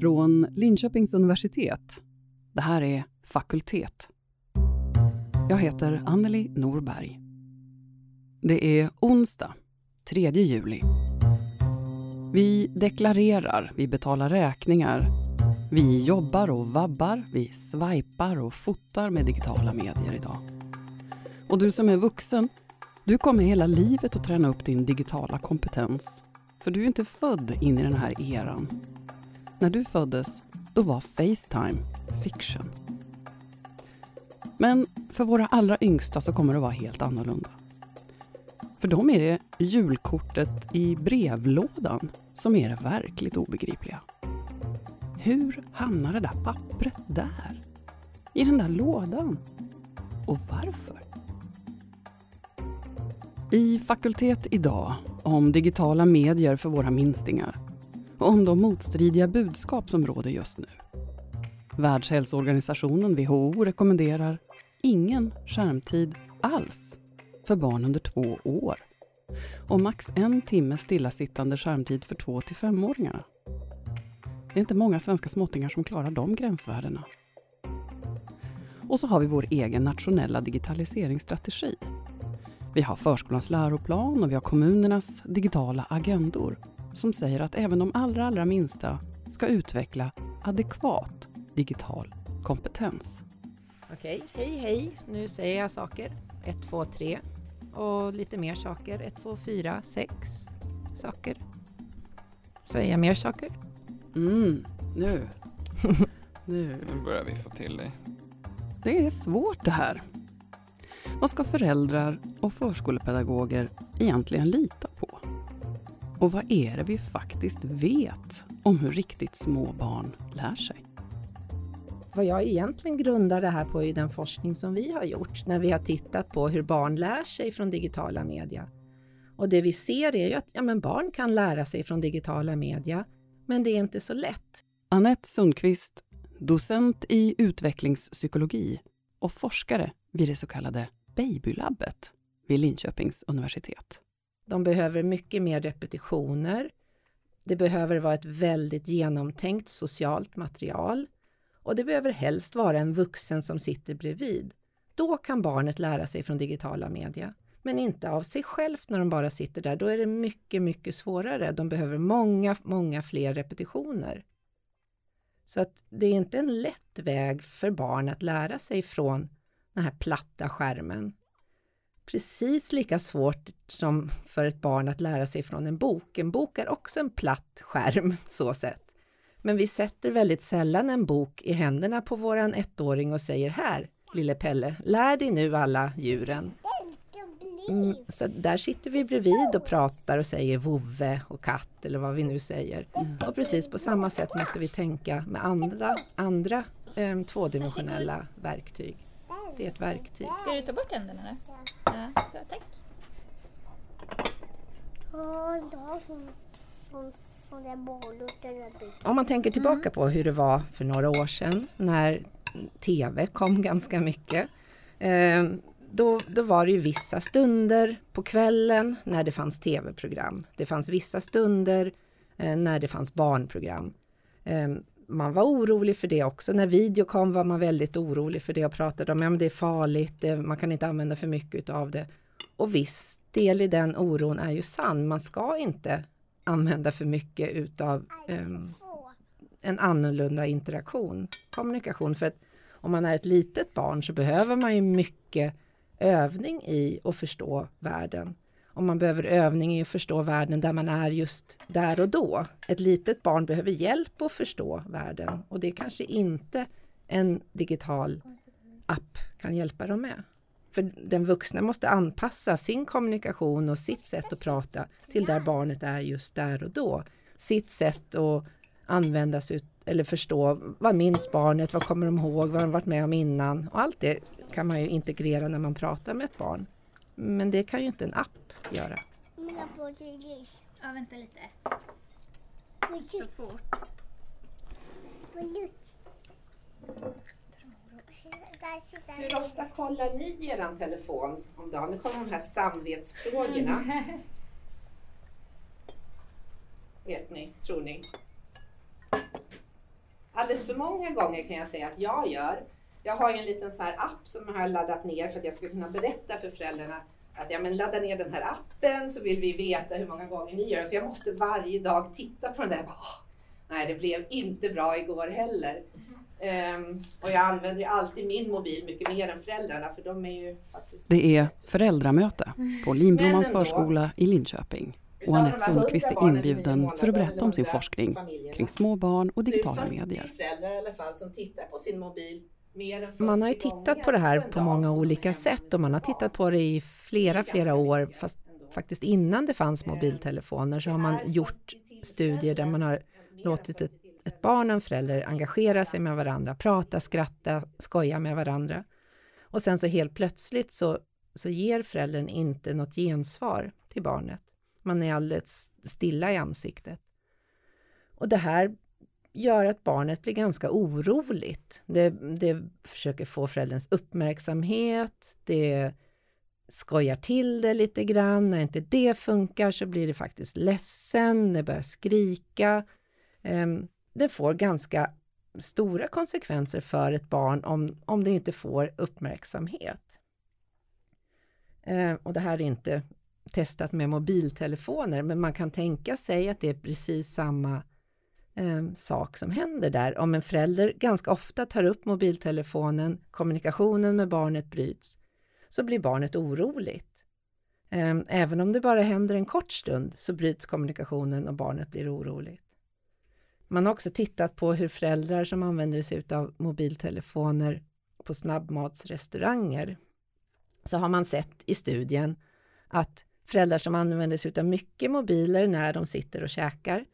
Från Linköpings universitet. Det här är Fakultet. Jag heter Anneli Norberg. Det är onsdag, 3 juli. Vi deklarerar, vi betalar räkningar. Vi jobbar och vabbar, vi swipar och fotar med digitala medier idag. Och du som är vuxen, du kommer hela livet att träna upp din digitala kompetens. För du är inte född in i den här eran. När du föddes, då var Facetime fiction. Men för våra allra yngsta så kommer det att vara helt annorlunda. För dem är det julkortet i brevlådan som är det verkligt obegripliga. Hur hamnar det där pappret där? I den där lådan? Och varför? I Fakultet idag om digitala medier för våra minstingar och om de motstridiga budskap som råder just nu. Världshälsoorganisationen, WHO, rekommenderar ingen skärmtid alls för barn under två år och max en timme stillasittande skärmtid för två till femåringarna. Det är inte många svenska småttingar som klarar de gränsvärdena. Och så har vi vår egen nationella digitaliseringsstrategi. Vi har förskolans läroplan och vi har kommunernas digitala agendor som säger att även de allra, allra minsta ska utveckla adekvat digital kompetens. Okej, hej hej, nu säger jag saker. 1, 2, 3 och lite mer saker. 1, 2, 4, 6 saker. Säger jag mer saker? Mm, nu. nu. Nu börjar vi få till det. Det är svårt det här. Vad ska föräldrar och förskolepedagoger egentligen lita på? Och vad är det vi faktiskt vet om hur riktigt små barn lär sig? Vad jag egentligen grundar det här på är den forskning som vi har gjort när vi har tittat på hur barn lär sig från digitala media. Och det vi ser är ju att ja, men barn kan lära sig från digitala media, men det är inte så lätt. Anette Sundqvist, docent i utvecklingspsykologi och forskare vid det så kallade Babylabbet vid Linköpings universitet. De behöver mycket mer repetitioner. Det behöver vara ett väldigt genomtänkt socialt material och det behöver helst vara en vuxen som sitter bredvid. Då kan barnet lära sig från digitala media, men inte av sig självt när de bara sitter där. Då är det mycket, mycket svårare. De behöver många, många fler repetitioner. Så att det är inte en lätt väg för barn att lära sig från den här platta skärmen. Precis lika svårt som för ett barn att lära sig från en bok. En bok är också en platt skärm så sett. Men vi sätter väldigt sällan en bok i händerna på våran ettåring och säger här, lille Pelle, lär dig nu alla djuren. Mm, så där sitter vi bredvid och pratar och säger vovve och katt eller vad vi nu säger. Och precis på samma sätt måste vi tänka med andra, andra eh, tvådimensionella verktyg. Det är ett verktyg. Ska du ta bort tänderna nu? Ja, så, tack. Om man tänker tillbaka på hur det var för några år sedan när TV kom ganska mycket. Eh, då, då var det ju vissa stunder på kvällen när det fanns TV-program. Det fanns vissa stunder eh, när det fanns barnprogram. Man var orolig för det också. När video kom var man väldigt orolig för det och pratade om att ja, det är farligt, det, man kan inte använda för mycket av det. Och viss del i den oron är ju sann. Man ska inte använda för mycket utav um, en annorlunda interaktion, kommunikation. För att om man är ett litet barn så behöver man ju mycket övning i att förstå världen. Om man behöver övning i att förstå världen där man är just där och då. Ett litet barn behöver hjälp att förstå världen och det kanske inte en digital app kan hjälpa dem med. För den vuxna måste anpassa sin kommunikation och sitt sätt att prata till där barnet är just där och då. Sitt sätt att användas ut, eller förstå vad minns barnet, vad kommer de ihåg, vad de varit med om innan och allt det kan man ju integrera när man pratar med ett barn. Men det kan ju inte en app göra. Ja, vänta lite. Så fort. Hur ofta kollar ni er telefon om dagen? Nu kommer de här samvetsfrågorna. Vet ni, tror ni? alldeles för många gånger kan jag säga att jag gör. Jag har ju en liten så här app som jag har laddat ner för att jag ska kunna berätta för föräldrarna att ja, men ladda ner den här appen så vill vi veta hur många gånger ni gör Så jag måste varje dag titta på den där. Oh, nej, det blev inte bra igår heller. Um, och jag använder ju alltid min mobil mycket mer än föräldrarna för de är ju faktiskt... Det är föräldramöte på Linblommans förskola i Linköping. Och Anette Sundqvist är inbjuden för att berätta om sin forskning kring små barn och digitala medier. Man har ju tittat på det här på många olika sätt och man har tittat på det i flera, flera år. Fast faktiskt innan det fanns mobiltelefoner så har man gjort studier där man har låtit ett, ett barn och en förälder engagera sig med varandra, prata, skratta, skoja med varandra. Och sen så helt plötsligt så, så ger föräldern inte något gensvar till barnet. Man är alldeles stilla i ansiktet. Och det här gör att barnet blir ganska oroligt. Det, det försöker få förälderns uppmärksamhet, det skojar till det lite grann. När inte det funkar så blir det faktiskt ledsen, det börjar skrika. Ehm, det får ganska stora konsekvenser för ett barn om, om det inte får uppmärksamhet. Ehm, och det här är inte testat med mobiltelefoner, men man kan tänka sig att det är precis samma eh, sak som händer där. Om en förälder ganska ofta tar upp mobiltelefonen, kommunikationen med barnet bryts, så blir barnet oroligt. Eh, även om det bara händer en kort stund så bryts kommunikationen och barnet blir oroligt. Man har också tittat på hur föräldrar som använder sig av mobiltelefoner på snabbmatsrestauranger så har man sett i studien att föräldrar som använder sig av mycket mobiler när de sitter och käkar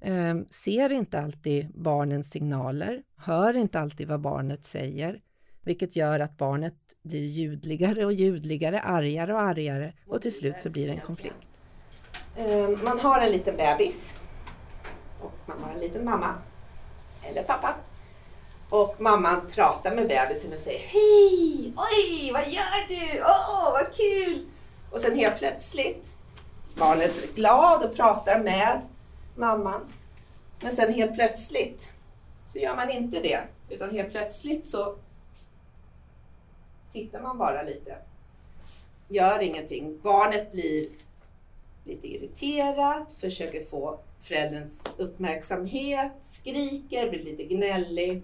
eh, ser inte alltid barnens signaler, hör inte alltid vad barnet säger, vilket gör att barnet blir ljudligare och ljudligare, argare och argare och till slut så blir det en konflikt. Eh, man har en liten bebis och man har en liten mamma eller pappa och mamman pratar med bebisen och säger Hej! Oj, vad gör du? Åh, oh, vad kul! Och sen helt plötsligt, barnet är glad och pratar med mamman. Men sen helt plötsligt så gör man inte det. Utan helt plötsligt så tittar man bara lite. Gör ingenting. Barnet blir lite irriterat, försöker få förälderns uppmärksamhet, skriker, blir lite gnällig.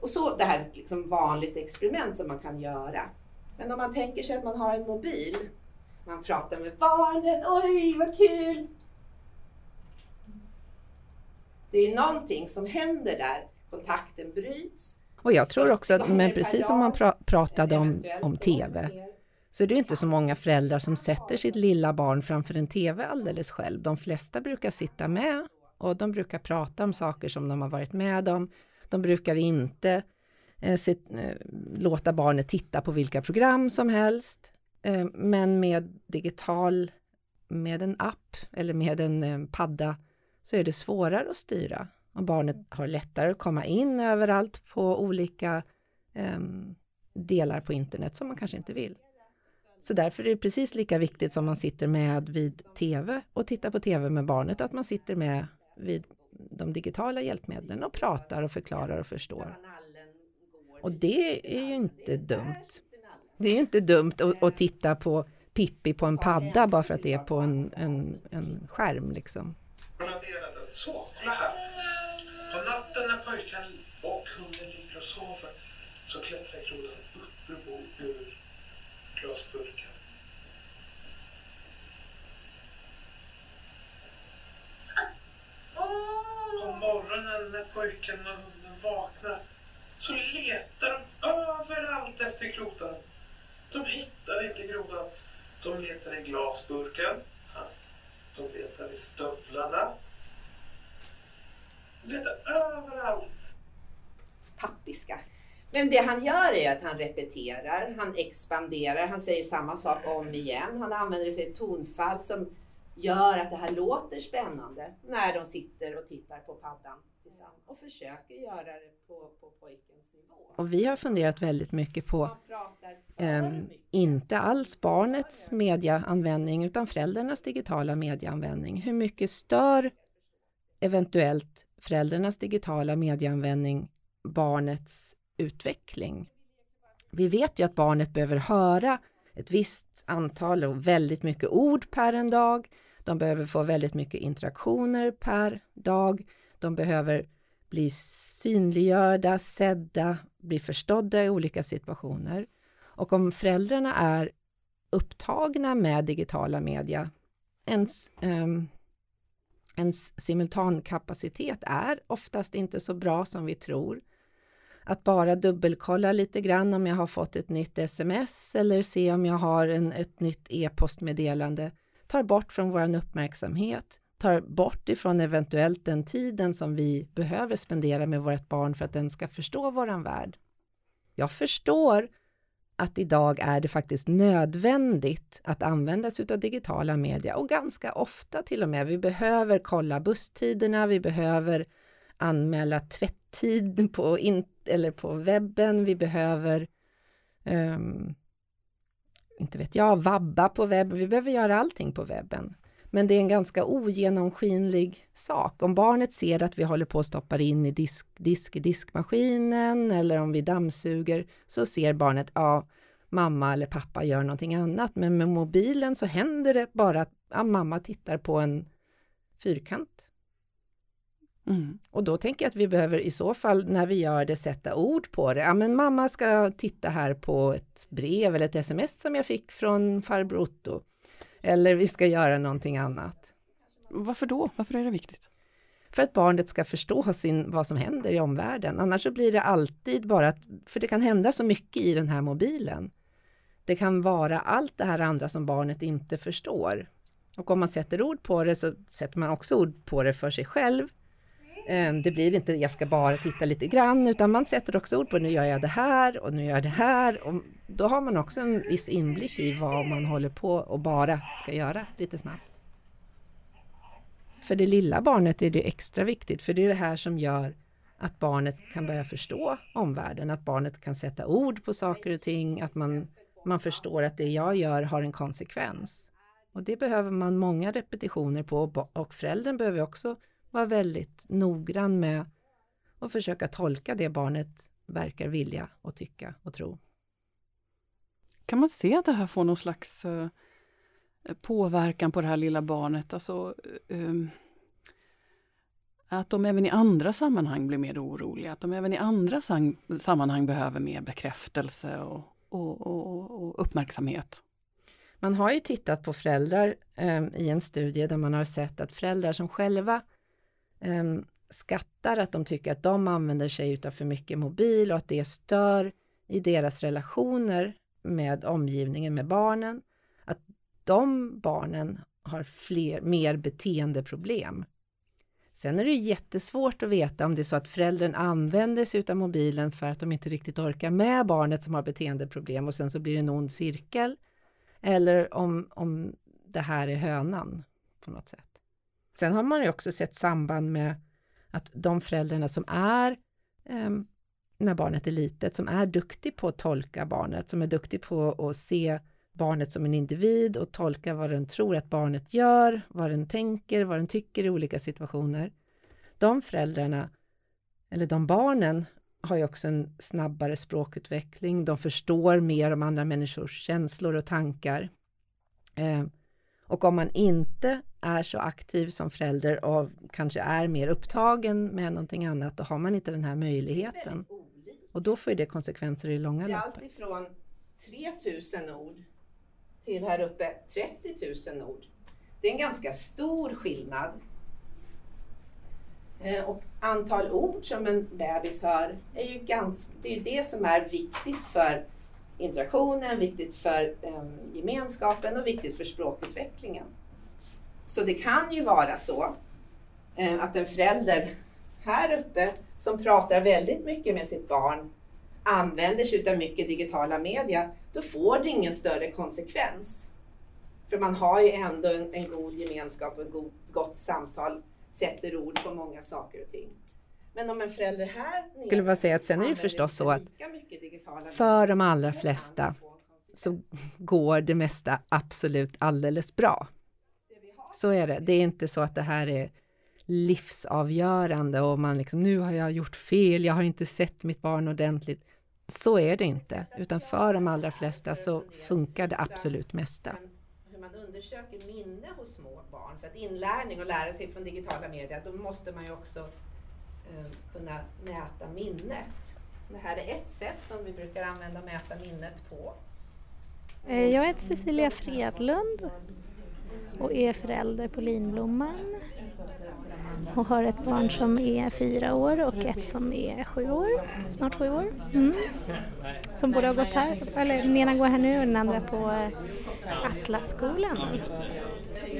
Och så, det här är ett liksom vanligt experiment som man kan göra. Men om man tänker sig att man har en mobil, man pratar med barnet, oj vad kul! Det är någonting som händer där, kontakten bryts. Och jag tror också att, men precis som man pra pratade om, om TV, så är det inte så många föräldrar som sätter sitt lilla barn framför en TV alldeles själv. De flesta brukar sitta med och de brukar prata om saker som de har varit med om. De brukar inte eh, se, eh, låta barnet titta på vilka program som helst. Eh, men med digital, med en app eller med en eh, padda så är det svårare att styra. Och barnet har lättare att komma in överallt på olika ehm, delar på internet som man kanske inte vill. Så därför är det precis lika viktigt som man sitter med vid TV och tittar på TV med barnet, att man sitter med vid de digitala hjälpmedlen och pratar och förklarar och förstår. Och det är ju inte dumt. Det är ju inte dumt att, att titta på Pippi på en padda bara för att det är på en, en, en skärm liksom. Så, kolla här. På natten när pojken och hunden ligger och sover så klättrar grodan upp ur, ur glasburken. På morgonen när pojken och hunden vaknar så letar de överallt efter grodan. De hittar inte grodan. De letar i glasburken. De letar i stövlarna. Letar överallt. Pappiska. Men det han gör är att han repeterar, han expanderar, han säger samma sak om igen. Han använder sig av tonfall som gör att det här låter spännande när de sitter och tittar på paddan tillsammans och försöker göra det på, på pojkens nivå. Och vi har funderat väldigt mycket på eh, inte alls barnets mediaanvändning utan föräldrarnas digitala mediaanvändning. Hur mycket stör eventuellt föräldrarnas digitala medieanvändning barnets utveckling? Vi vet ju att barnet behöver höra ett visst antal och väldigt mycket ord per en dag. De behöver få väldigt mycket interaktioner per dag. De behöver bli synliggjorda, sedda, bli förstådda i olika situationer. Och om föräldrarna är upptagna med digitala media, ens, um, ens simultankapacitet är oftast inte så bra som vi tror. Att bara dubbelkolla lite grann om jag har fått ett nytt sms eller se om jag har en, ett nytt e-postmeddelande tar bort från vår uppmärksamhet, tar bort ifrån eventuellt den tiden som vi behöver spendera med vårt barn för att den ska förstå våran värld. Jag förstår att idag är det faktiskt nödvändigt att använda sig av digitala media och ganska ofta till och med. Vi behöver kolla busstiderna, vi behöver anmäla tvätttid på, in, eller på webben, vi behöver um, inte vet jag, vabba på webben, vi behöver göra allting på webben. Men det är en ganska ogenomskinlig sak. Om barnet ser att vi håller på att stoppa in i disk, disk diskmaskinen eller om vi dammsuger så ser barnet, ja, mamma eller pappa gör någonting annat. Men med mobilen så händer det bara att ja, mamma tittar på en fyrkant. Mm. Och då tänker jag att vi behöver i så fall när vi gör det sätta ord på det. Ja, men mamma ska titta här på ett brev eller ett sms som jag fick från farbror Otto. Eller vi ska göra någonting annat. Varför då? Varför är det viktigt? För att barnet ska förstå sin, vad som händer i omvärlden. Annars så blir det alltid bara att, för det kan hända så mycket i den här mobilen. Det kan vara allt det här andra som barnet inte förstår. Och om man sätter ord på det så sätter man också ord på det för sig själv. Ehm, det blir inte jag ska bara titta lite grann utan man sätter också ord på nu gör jag det här och nu gör jag det här. Och då har man också en viss inblick i vad man håller på och bara ska göra lite snabbt. För det lilla barnet är det extra viktigt för det är det här som gör att barnet kan börja förstå omvärlden, att barnet kan sätta ord på saker och ting, att man, man förstår att det jag gör har en konsekvens. Och det behöver man många repetitioner på och föräldern behöver också vara väldigt noggrann med att försöka tolka det barnet verkar vilja och tycka och tro. Kan man se att det här får någon slags uh, påverkan på det här lilla barnet? Alltså, um, att de även i andra sammanhang blir mer oroliga, att de även i andra sam sammanhang behöver mer bekräftelse och, och, och, och, uppmärksamhet. Man har ju tittat på föräldrar um, i en studie där man har sett att föräldrar som själva Ehm, skattar att de tycker att de använder sig utav för mycket mobil och att det stör i deras relationer med omgivningen, med barnen. Att de barnen har fler, mer beteendeproblem. Sen är det jättesvårt att veta om det är så att föräldern använder sig av mobilen för att de inte riktigt orkar med barnet som har beteendeproblem och sen så blir det en ond cirkel. Eller om, om det här är hönan på något sätt. Sen har man ju också sett samband med att de föräldrarna som är eh, när barnet är litet, som är duktig på att tolka barnet, som är duktig på att se barnet som en individ och tolka vad den tror att barnet gör, vad den tänker, vad den tycker i olika situationer. De föräldrarna, eller de barnen, har ju också en snabbare språkutveckling. De förstår mer om andra människors känslor och tankar. Eh, och om man inte är så aktiv som förälder och kanske är mer upptagen med någonting annat, då har man inte den här möjligheten. Och då får det konsekvenser i långa loppet. Det är alltifrån 3000 ord till här uppe 30 000 ord. Det är en ganska stor skillnad. Eh, och antal ord som en bebis hör är ju ganska, det är ju det som är viktigt för interaktionen, viktigt för um, gemenskapen och viktigt för språkutvecklingen. Så det kan ju vara så um, att en förälder här uppe som pratar väldigt mycket med sitt barn använder sig av mycket digitala media, då får det ingen större konsekvens. För man har ju ändå en, en god gemenskap och ett gott samtal, sätter ord på många saker och ting. Men om en förälder här nere skulle bara säga att sen är det förstås så att för de allra flesta så går det mesta absolut alldeles bra. Så är det. Det är inte så att det här är livsavgörande och man liksom, nu har jag gjort fel, jag har inte sett mitt barn ordentligt. Så är det inte, utan för de allra flesta så funkar det absolut mesta. Hur man undersöker minne hos små barn, för att inlärning och lära sig från digitala medier, då måste man ju också Eh, kunna mäta minnet. Det här är ett sätt som vi brukar använda och mäta minnet på. Eh, jag heter Cecilia Fredlund och är förälder på Linblomman och har ett barn som är fyra år och ett som är sju år, snart sju år. Mm. Som båda har gått här, eller den ena går här nu och den andra på Atlasskolan.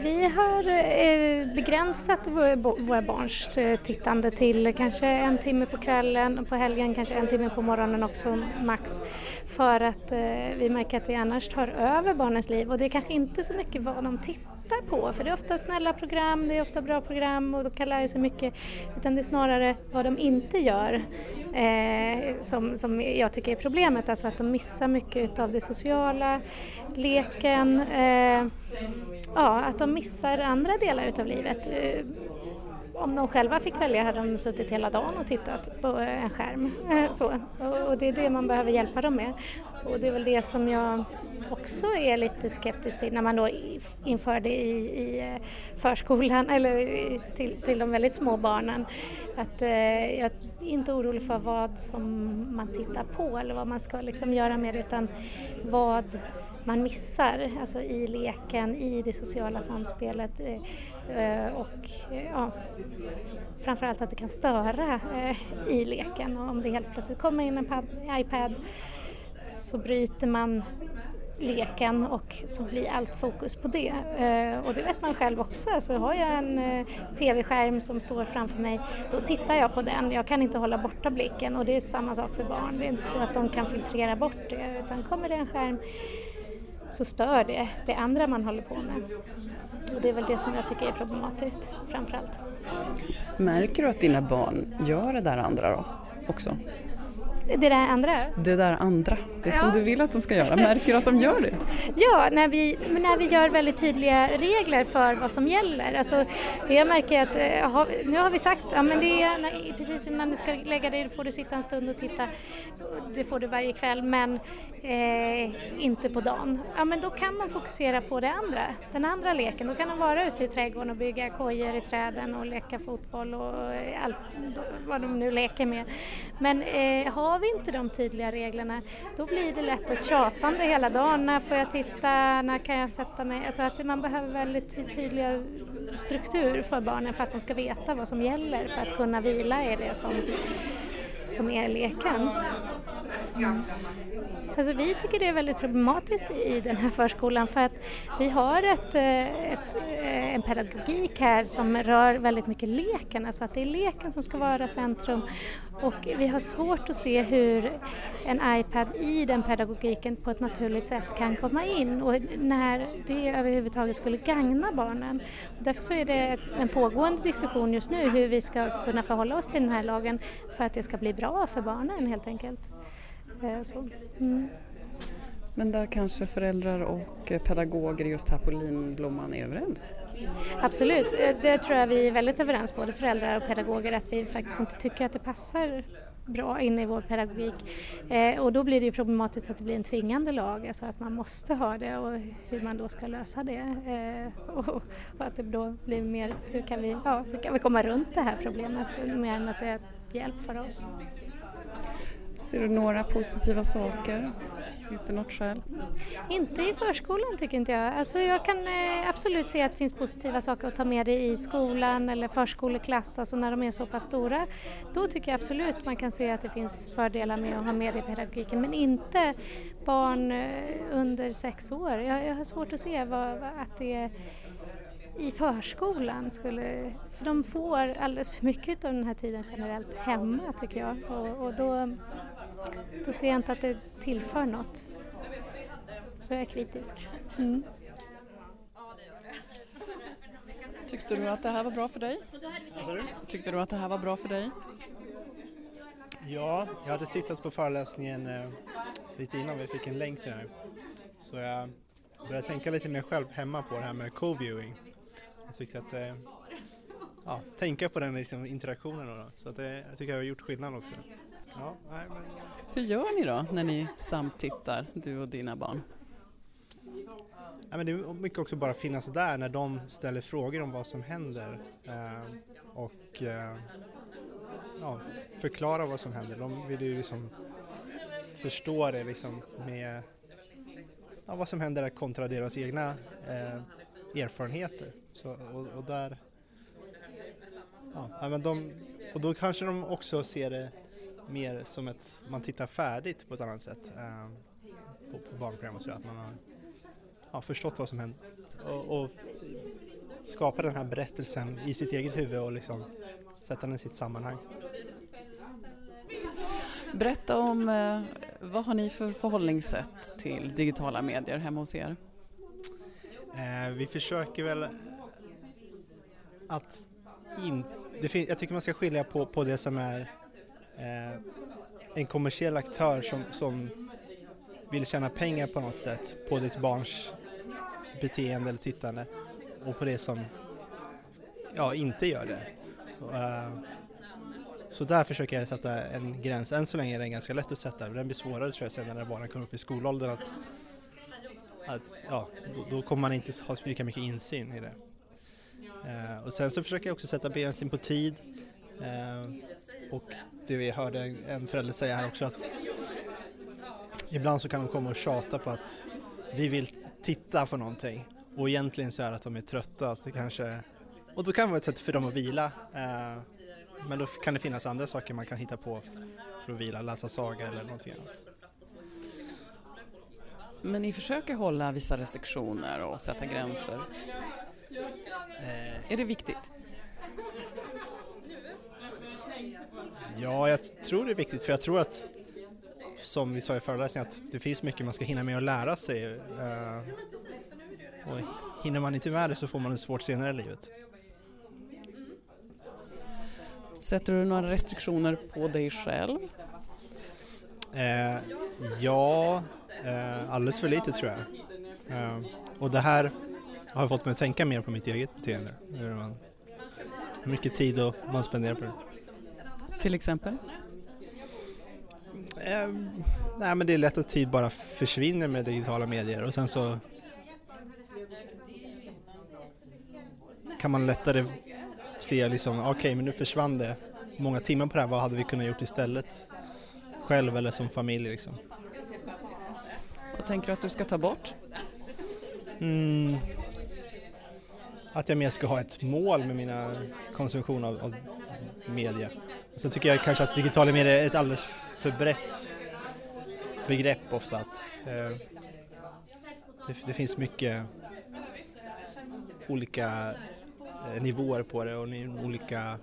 Vi har eh, begränsat våra barns eh, tittande till kanske en timme på kvällen och på helgen kanske en timme på morgonen också max. För att eh, vi märker att det annars tar över barnens liv och det är kanske inte så mycket vad de tittar tittar på för det är ofta snälla program, det är ofta bra program och de kan lära sig mycket utan det är snarare vad de inte gör eh, som, som jag tycker är problemet, alltså att de missar mycket av det sociala, leken, eh, ja att de missar andra delar utav livet. Eh, om de själva fick välja hade de suttit hela dagen och tittat på en skärm. Eh, så. Och det är det man behöver hjälpa dem med. Och det är väl det som jag också är lite skeptisk till när man då inför det i, i eh, förskolan eller till, till de väldigt små barnen. Att eh, jag är inte orolig för vad som man tittar på eller vad man ska liksom göra med det utan vad man missar alltså i leken, i det sociala samspelet eh, eh och eh, ja, framförallt att det kan störa eh, i leken och om det helt plötsligt kommer in en iPad så bryter man leken och så blir allt fokus på det. Och det vet man själv också, så har jag en tv-skärm som står framför mig, då tittar jag på den. Jag kan inte hålla borta blicken och det är samma sak för barn. Det är inte så att de kan filtrera bort det utan kommer det en skärm så stör det det andra man håller på med. Och det är väl det som jag tycker är problematiskt framförallt. Märker du att dina barn gör det där andra då också? Det där andra? Det där andra, det ja. som du vill att de ska göra. Märker du att de gör det? Ja, när vi, när vi gör väldigt tydliga regler för vad som gäller. Alltså, det jag märker är att eh, nu har vi sagt ja, men det är precis innan du ska lägga dig, får du sitta en stund och titta. Det får du varje kväll, men eh, inte på dagen. Ja, men då kan de fokusera på det andra, den andra leken. Då kan de vara ute i trädgården och bygga kojor i träden och leka fotboll och allt vad de nu leker med. Men eh, har har vi inte de tydliga reglerna då blir det lätt ett tjatande hela dagen. När får jag titta? När kan jag sätta mig? Alltså att man behöver väldigt tydliga struktur för barnen för att de ska veta vad som gäller för att kunna vila är det som, som är leken. Mm. Alltså vi tycker det är väldigt problematiskt i den här förskolan för att vi har ett, eh, ett, eh, en pedagogik här som rör väldigt mycket leken, alltså att det är leken som ska vara centrum och vi har svårt att se hur en iPad i den pedagogiken på ett naturligt sätt kan komma in och när det överhuvudtaget skulle gagna barnen. Därför så är det en pågående diskussion just nu hur vi ska kunna förhålla oss till den här lagen för att det ska bli bra för barnen helt enkelt. Eh, så. Mm. Men där kanske föräldrar och pedagoger just här på Linblomman är överens? Absolut, eh, det tror jag vi är väldigt överens, både föräldrar och pedagoger, att vi faktiskt inte tycker att det passar bra in i vår pedagogik. Eh, och då blir det ju problematiskt att det blir en tvingande lag, alltså att man måste ha det och hur man då ska lösa det. Eh, och, och, att det då blir mer, hur kan, vi, ja, hur kan vi komma runt det här problemet mer än att det är hjälp för oss. Ser du några positiva saker? Finns det något skäl? Inte i förskolan tycker inte jag. Alltså jag kan eh, absolut se att det finns positiva saker att ta med dig i skolan eller förskoleklass, alltså när de är så pass stora. Då tycker jag absolut man kan se att det finns fördelar med att ha med det i pedagogiken, men inte barn eh, under sex år. Jag, jag har svårt att se vad, att det är i förskolan skulle, för de får alldeles för mycket av den här tiden generellt hemma tycker jag och, och då, då ser jag inte att det tillför något. Så jag är kritisk. Mm. Tyckte du att det här var bra för dig? Tyckte du att det här var bra för dig? Ja, jag hade tittat på föreläsningen eh, lite innan vi fick en länk till det här. Så jag började tänka lite mer själv hemma på det här med co-viewing. Jag tyckte att det, ja, tänka på den liksom, interaktionen. Då. Så att det, jag tycker jag har gjort skillnad också. Ja, nej, men... Hur gör ni då när ni samtittar, du och dina barn? Ja, men det är mycket också bara finnas där när de ställer frågor om vad som händer eh, och eh, ja, förklara vad som händer. De vill ju liksom förstå det liksom med ja, vad som händer kontra deras egna eh, erfarenheter. Så, och, och, där, ja, men de, och då kanske de också ser det mer som att man tittar färdigt på ett annat sätt eh, på, på barnprogram och så att man har ja, förstått vad som händer och, och skapa den här berättelsen i sitt eget huvud och liksom sätta den i sitt sammanhang. Berätta om eh, vad har ni för förhållningssätt till digitala medier hemma hos er? Eh, vi försöker väl att in, det fin, jag tycker man ska skilja på, på det som är eh, en kommersiell aktör som, som vill tjäna pengar på något sätt på ditt barns beteende eller tittande och på det som ja, inte gör det. Uh, så där försöker jag sätta en gräns. Än så länge är den ganska lätt att sätta, men den blir svårare tror jag sen när barnen kommer upp i skolåldern att, att ja, då, då, kommer man inte ha lika mycket insyn i det. Eh, och sen så försöker jag också sätta begränsning på tid eh, och det vi hörde en förälder säga här också att ibland så kan de komma och tjata på att vi vill titta på någonting och egentligen så är det att de är trötta så kanske och då kan det vara ett sätt för dem att vila eh, men då kan det finnas andra saker man kan hitta på för att vila, läsa saga eller någonting annat. Men ni försöker hålla vissa restriktioner och sätta gränser. Eh, är det viktigt? Ja, jag tror det är viktigt för jag tror att som vi sa i föreläsningen att det finns mycket man ska hinna med att lära sig. Uh, och hinner man inte med det så får man det svårt senare i livet. Sätter du några restriktioner på dig själv? Uh, ja, uh, alldeles för lite tror jag. och det här har fått mig att tänka mer på mitt eget beteende. Hur mycket tid man spenderar på det. Till exempel? Eh, nej men det är lätt att tid bara försvinner med digitala medier och sen så kan man lättare se liksom, okej okay, men nu försvann det många timmar på det här, vad hade vi kunnat gjort istället? Själv eller som familj liksom. Vad tänker du att du ska ta bort? Mm, att jag mer ska ha ett mål med mina konsumtion av, av media. Sen tycker jag kanske att digitala medier är ett alldeles för brett begrepp ofta. Att, eh, det, det, finns mycket olika eh, nivåer på det och olika,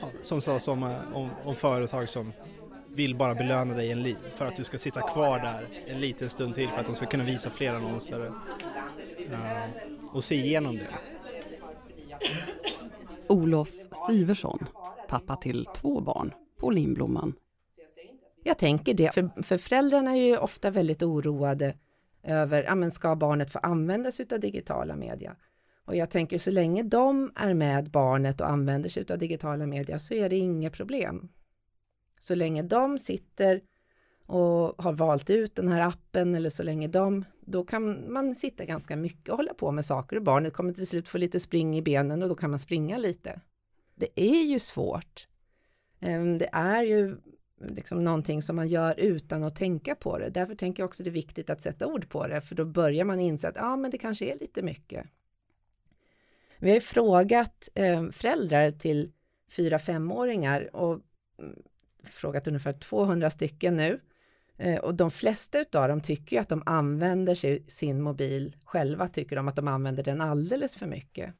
ja, som sa om, eh, om, om, företag som vill bara belöna dig en för att du ska sitta kvar där en liten stund till för att de ska kunna visa fler annonser Eh, och se igenom det. Olof Siversson, pappa till två barn på Lindblomman. Jag tänker det, för, för föräldrarna är ju ofta väldigt oroade över, ja men ska barnet få använda sig av digitala media? Och jag tänker så länge de är med barnet och använder sig av digitala media så är det inget problem. Så länge de sitter och har valt ut den här appen eller så länge de, då kan man sitta ganska mycket och hålla på med saker och barnet kommer till slut få lite spring i benen och då kan man springa lite. Det är ju svårt. Ehm, det är ju liksom någonting som man gör utan att tänka på det. Därför tänker jag också det är viktigt att sätta ord på det, för då börjar man inse att ja, men det kanske är lite mycket. Vi har ju frågat ehm, föräldrar till fyra femåringar och mm, frågat ungefär 200 stycken nu Eh, och de flesta av dem tycker ju att de använder sig, sin mobil själva, tycker de att de använder den alldeles för mycket.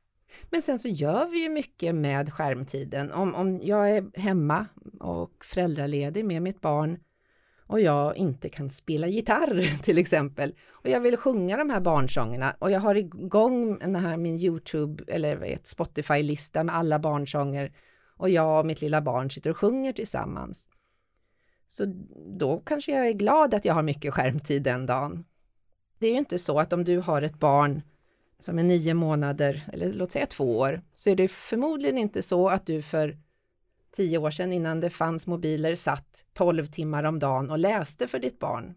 Men sen så gör vi ju mycket med skärmtiden. Om, om jag är hemma och föräldraledig med mitt barn och jag inte kan spela gitarr till exempel och jag vill sjunga de här barnsångerna och jag har igång den här min Youtube eller Spotify-lista med alla barnsånger och jag och mitt lilla barn sitter och sjunger tillsammans. Så då kanske jag är glad att jag har mycket skärmtid den dagen. Det är ju inte så att om du har ett barn som är nio månader, eller låt säga två år, så är det förmodligen inte så att du för tio år sedan innan det fanns mobiler satt 12 timmar om dagen och läste för ditt barn.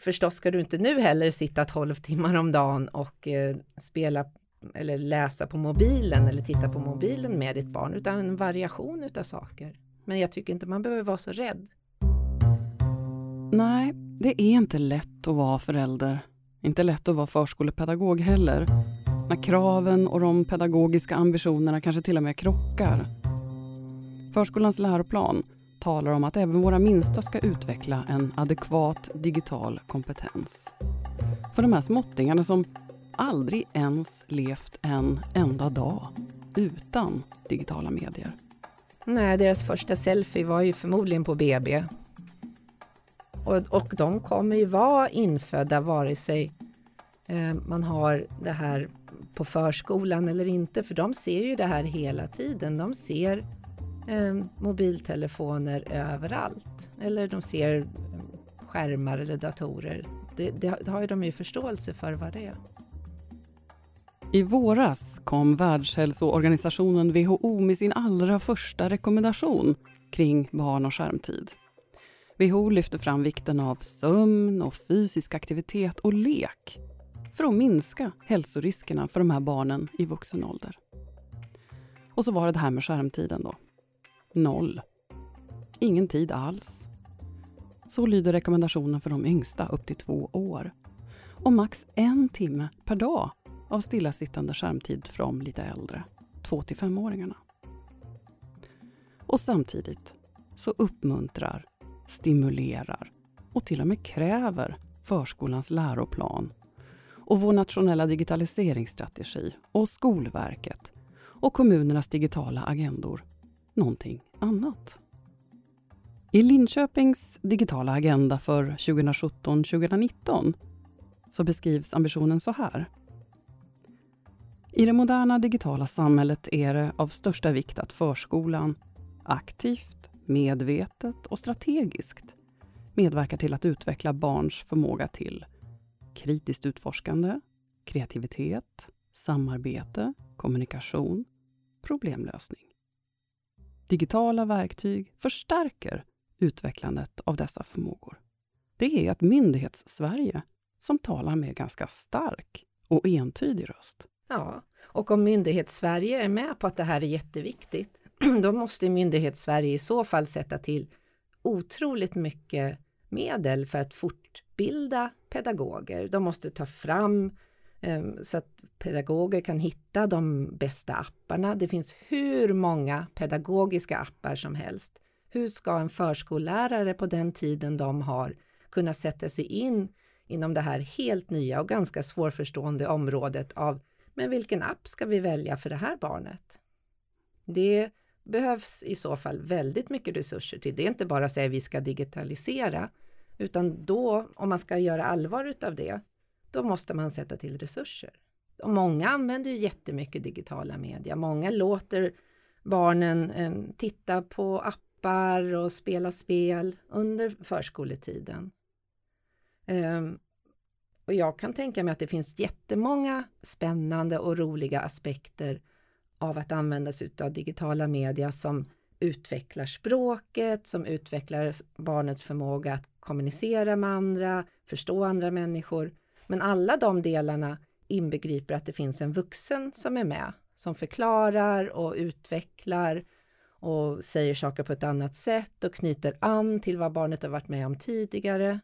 Förstås ska du inte nu heller sitta 12 timmar om dagen och eh, spela eller läsa på mobilen eller titta på mobilen med ditt barn, utan en variation utav saker. Men jag tycker inte man behöver vara så rädd. Nej, det är inte lätt att vara förälder. Inte lätt att vara förskolepedagog heller. När kraven och de pedagogiska ambitionerna kanske till och med krockar. Förskolans läroplan talar om att även våra minsta ska utveckla en adekvat digital kompetens. För de här småttingarna som aldrig ens levt en enda dag utan digitala medier. Nej, deras första selfie var ju förmodligen på BB. Och, och de kommer ju vara infödda vare sig eh, man har det här på förskolan eller inte, för de ser ju det här hela tiden. De ser eh, mobiltelefoner överallt, eller de ser eh, skärmar eller datorer. Det, det, det har ju de ju förståelse för vad det är. I våras kom Världshälsoorganisationen WHO med sin allra första rekommendation kring barn och skärmtid. WHO lyfter fram vikten av sömn och fysisk aktivitet och lek för att minska hälsoriskerna för de här barnen i vuxen ålder. Och så var det det här med skärmtiden då. Noll. Ingen tid alls. Så lyder rekommendationen för de yngsta upp till två år. Och max en timme per dag av stillasittande skärmtid för de lite äldre, 2 till 5-åringarna. Och samtidigt så uppmuntrar, stimulerar och till och med kräver förskolans läroplan och vår nationella digitaliseringsstrategi och Skolverket och kommunernas digitala agendor någonting annat. I Linköpings digitala agenda för 2017-2019 så beskrivs ambitionen så här. I det moderna digitala samhället är det av största vikt att förskolan aktivt, medvetet och strategiskt medverkar till att utveckla barns förmåga till kritiskt utforskande, kreativitet, samarbete, kommunikation, problemlösning. Digitala verktyg förstärker utvecklandet av dessa förmågor. Det är ett myndighets-Sverige som talar med ganska stark och entydig röst. Ja, och om myndighets-Sverige är med på att det här är jätteviktigt, då måste myndighets-Sverige i så fall sätta till otroligt mycket medel för att fortbilda pedagoger. De måste ta fram eh, så att pedagoger kan hitta de bästa apparna. Det finns hur många pedagogiska appar som helst. Hur ska en förskollärare på den tiden de har kunna sätta sig in inom det här helt nya och ganska svårförstående området av men vilken app ska vi välja för det här barnet? Det behövs i så fall väldigt mycket resurser till. Det är inte bara att säga vi ska digitalisera, utan då, om man ska göra allvar utav det, då måste man sätta till resurser. Och många använder ju jättemycket digitala media. Många låter barnen eh, titta på appar och spela spel under förskoletiden. Eh, och jag kan tänka mig att det finns jättemånga spännande och roliga aspekter av att använda sig av digitala media som utvecklar språket, som utvecklar barnets förmåga att kommunicera med andra, förstå andra människor. Men alla de delarna inbegriper att det finns en vuxen som är med, som förklarar och utvecklar och säger saker på ett annat sätt och knyter an till vad barnet har varit med om tidigare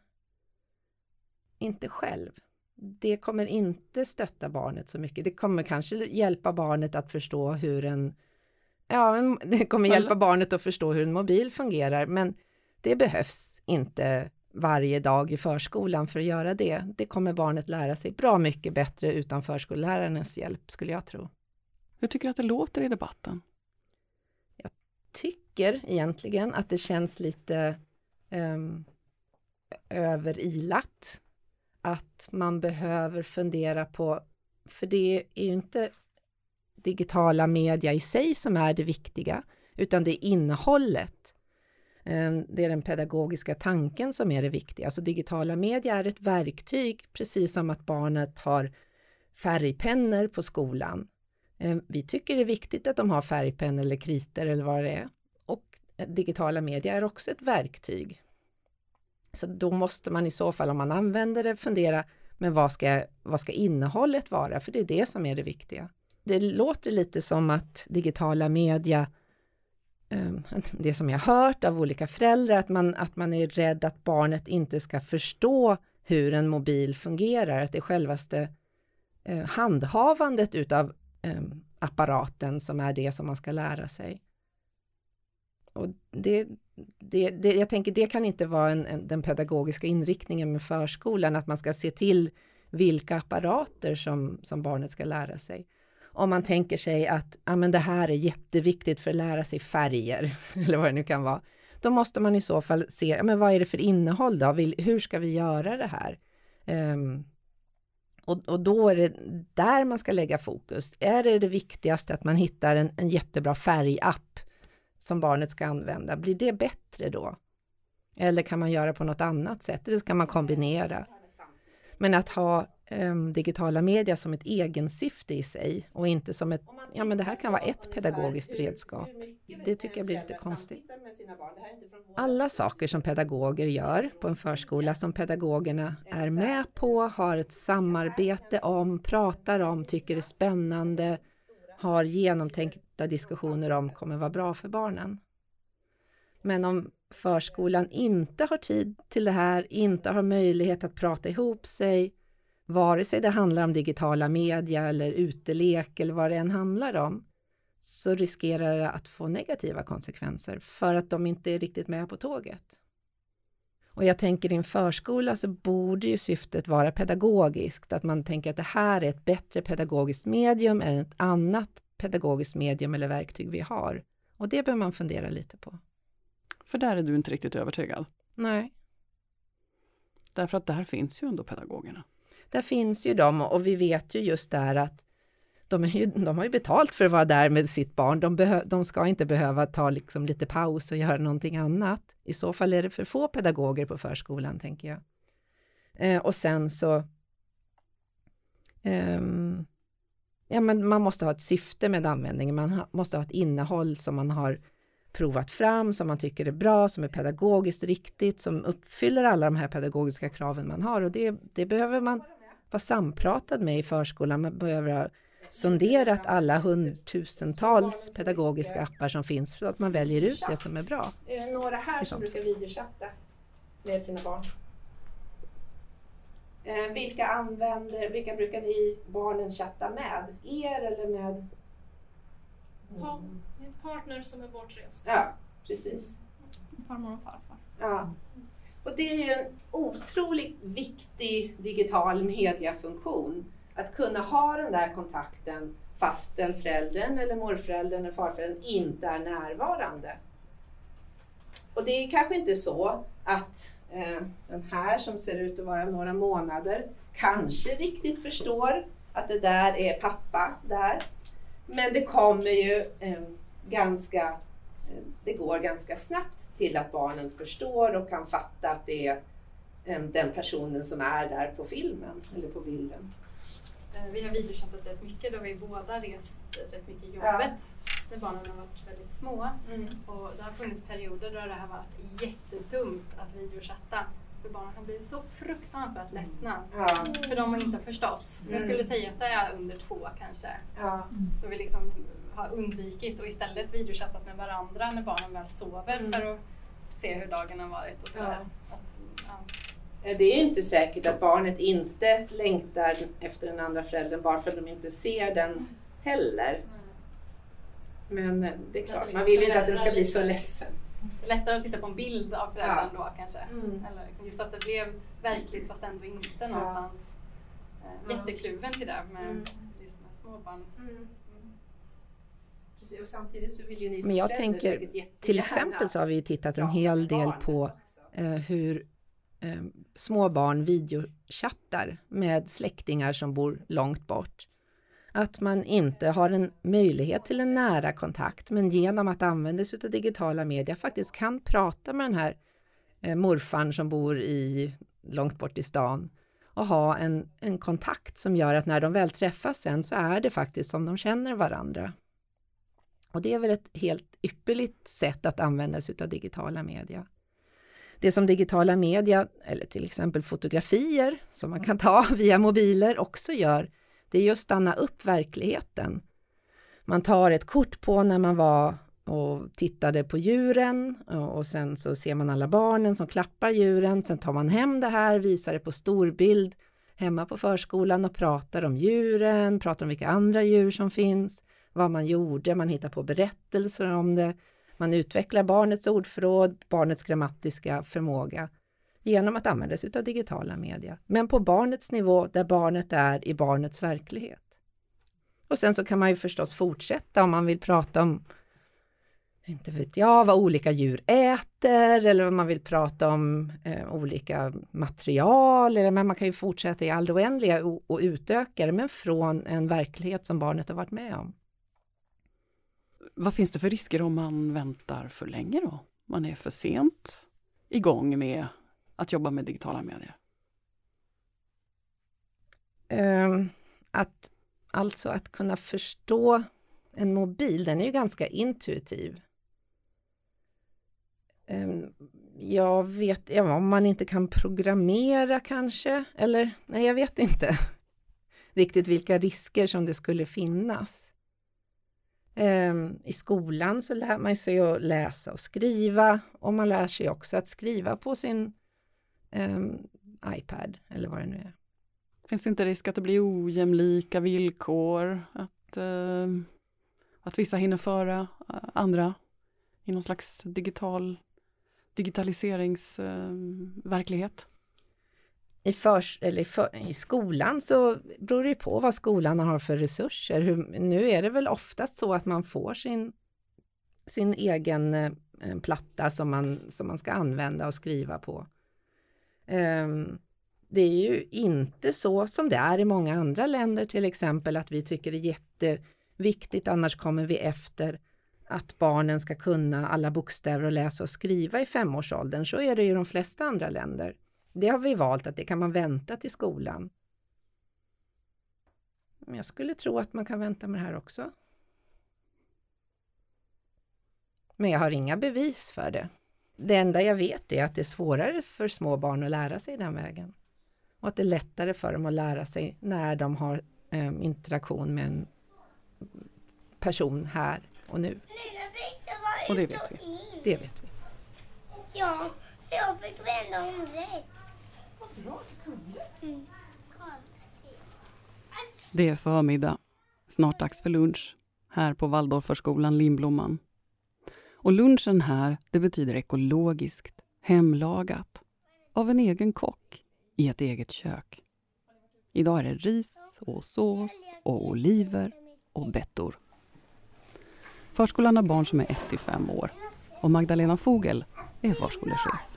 inte själv. Det kommer inte stötta barnet så mycket. Det kommer kanske hjälpa barnet att förstå hur en Ja, det kommer hjälpa barnet att förstå hur en mobil fungerar, men det behövs inte varje dag i förskolan för att göra det. Det kommer barnet lära sig bra mycket bättre utan förskollärarens hjälp, skulle jag tro. Hur tycker du att det låter i debatten? Jag tycker egentligen att det känns lite um, överilat att man behöver fundera på, för det är ju inte digitala media i sig som är det viktiga, utan det är innehållet. Ehm, det är den pedagogiska tanken som är det viktiga. Alltså digitala media är ett verktyg, precis som att barnet har färgpennor på skolan. Ehm, vi tycker det är viktigt att de har färgpennor eller kriter eller vad det är. Och eh, digitala media är också ett verktyg. Så då måste man i så fall, om man använder det, fundera, men vad ska, vad ska innehållet vara? För det är det som är det viktiga. Det låter lite som att digitala media ehm, det som jag hört av olika föräldrar, att man, att man är rädd att barnet inte ska förstå hur en mobil fungerar, att det är självaste eh, handhavandet utav ehm, apparaten som är det som man ska lära sig. Och det, det, det, jag tänker det kan inte vara en, en, den pedagogiska inriktningen med förskolan, att man ska se till vilka apparater som, som barnet ska lära sig om man tänker sig att ja, men det här är jätteviktigt för att lära sig färger, eller vad det nu kan vara, då måste man i så fall se, ja, men vad är det för innehåll då? Hur ska vi göra det här? Um, och, och, då är det där man ska lägga fokus. Är det det viktigaste att man hittar en, en jättebra färgapp som barnet ska använda? Blir det bättre då? Eller kan man göra på något annat sätt? Eller ska man kombinera? Men att ha um, digitala media som ett egensyfte i sig och inte som ett, ja men det här kan vara ett pedagogiskt redskap. Det tycker jag blir lite konstigt. Alla saker som pedagoger gör på en förskola som pedagogerna är med på, har ett samarbete om, pratar om, tycker är spännande, har genomtänkta diskussioner om kommer vara bra för barnen. Men om förskolan inte har tid till det här, inte har möjlighet att prata ihop sig, vare sig det handlar om digitala media eller utelek eller vad det än handlar om, så riskerar det att få negativa konsekvenser för att de inte är riktigt med på tåget. Och jag tänker i en förskola så borde ju syftet vara pedagogiskt, att man tänker att det här är ett bättre pedagogiskt medium än ett annat pedagogiskt medium eller verktyg vi har. Och det bör man fundera lite på. För där är du inte riktigt övertygad? Nej. Därför att där finns ju ändå pedagogerna. Där finns ju de och vi vet ju just där att de, ju, de har ju betalt för att vara där med sitt barn. De, behö, de ska inte behöva ta liksom lite paus och göra någonting annat. I så fall är det för få pedagoger på förskolan, tänker jag. Eh, och sen så Eh, ja, men man måste ha ett syfte med användningen. Man ha, måste ha ett innehåll som man har provat fram, som man tycker är bra, som är pedagogiskt riktigt, som uppfyller alla de här pedagogiska kraven man har. Och det, det behöver man vara sampratad med i förskolan. Man behöver ha sonderat alla hundtusentals pedagogiska appar som finns för att man väljer ut det som är bra. Är det några här som brukar videochatta med sina barn? Eh, vilka använder, vilka brukar ni barnen chatta med? Er eller med? Pa partner som är bortrest. Ja, precis. Farmor och farfar. Ja. Och det är ju en otroligt viktig digital mediafunktion. Att kunna ha den där kontakten fastän föräldern eller morföräldern eller farföräldern inte är närvarande. Och det är kanske inte så att eh, den här som ser ut att vara några månader kanske riktigt förstår att det där är pappa där. Men det kommer ju eh, ganska, eh, det går ganska snabbt till att barnen förstår och kan fatta att det är eh, den personen som är där på filmen eller på bilden. Eh, vi har videochattat rätt mycket då vi båda rest rätt mycket i jobbet ja. när barnen har varit väldigt små. Mm. Och det har funnits perioder då det har varit jättedumt att videochatta. För barnen har blivit så fruktansvärt ledsna. Ja. För de har inte förstått. Mm. Jag skulle säga att det är under två kanske. Ja. Då vi liksom har undvikit och istället videochattat med varandra när barnen väl sover mm. för att se hur dagen har varit och sådär. Ja. ja. Det är ju inte säkert att barnet inte längtar efter den andra föräldern bara för att de inte ser den heller. Men eh, det är klart, liksom man vill ju inte att den ska bli så ledsen. Lättare att titta på en bild av föräldern ja. då kanske. Mm. Eller liksom just att det blev verkligt fast ändå inte någonstans. Ja. Jättekluven till det med mm. just med småbarn. Mm. Och samtidigt så vill ju ni Men jag tänker, till exempel så har vi tittat en hel del på eh, hur eh, små barn videochattar med släktingar som bor långt bort. Att man inte har en möjlighet till en nära kontakt, men genom att använda sig av digitala medier faktiskt kan prata med den här eh, morfan som bor i långt bort i stan och ha en, en kontakt som gör att när de väl träffas sen så är det faktiskt som de känner varandra. Och det är väl ett helt ypperligt sätt att använda sig av digitala media. Det som digitala media, eller till exempel fotografier som man kan ta via mobiler också gör, det är ju att stanna upp verkligheten. Man tar ett kort på när man var och tittade på djuren och sen så ser man alla barnen som klappar djuren. Sen tar man hem det här, visar det på storbild hemma på förskolan och pratar om djuren, pratar om vilka andra djur som finns, vad man gjorde, man hittar på berättelser om det. Man utvecklar barnets ordförråd, barnets grammatiska förmåga genom att använda sig av digitala media. Men på barnets nivå där barnet är i barnets verklighet. Och sen så kan man ju förstås fortsätta om man vill prata om inte vet jag, vad olika djur äter eller om man vill prata om eh, olika material. Eller, men man kan ju fortsätta i all det oändliga och, och utöka det, men från en verklighet som barnet har varit med om. Vad finns det för risker om man väntar för länge då? Man är för sent igång med att jobba med digitala medier? Um, att, alltså att kunna förstå en mobil, den är ju ganska intuitiv. Um, jag vet ja, om man inte kan programmera kanske, eller nej, jag vet inte riktigt vilka risker som det skulle finnas. Ehm, I skolan så lär man sig att läsa och skriva och man lär sig också att skriva på sin um, iPad eller vad det nu är. Finns det inte risk att det blir ojämlika villkor? Att, uh, att vissa hinner föra eh, andra i någon slags digital digitaliseringsverklighet? Uh, i, förs, eller för, i skolan så beror det på vad skolan har för resurser. Hur, nu är det väl oftast så att man får sin, sin egen eh, platta som man, som man ska använda och skriva på. Um, det är ju inte så som det är i många andra länder till exempel att vi tycker det är jätteviktigt annars kommer vi efter att barnen ska kunna alla bokstäver och läsa och skriva i femårsåldern. Så är det i de flesta andra länder. Det har vi valt att det kan man vänta till skolan. Men jag skulle tro att man kan vänta med det här också. Men jag har inga bevis för det. Det enda jag vet är att det är svårare för små barn att lära sig den vägen. Och att det är lättare för dem att lära sig när de har eh, interaktion med en person här och nu. Och det vet vi. Det vet vi. Ja, så jag fick vända om rätt. Mm. Det är förmiddag. Snart dags för lunch här på Waldorfförskolan Lindblomman. Och lunchen här, det betyder ekologiskt, hemlagat, av en egen kock i ett eget kök. Idag är det ris och sås och oliver och bettor. Förskolan har barn som är 1 till 5 år och Magdalena Fogel är förskolechef.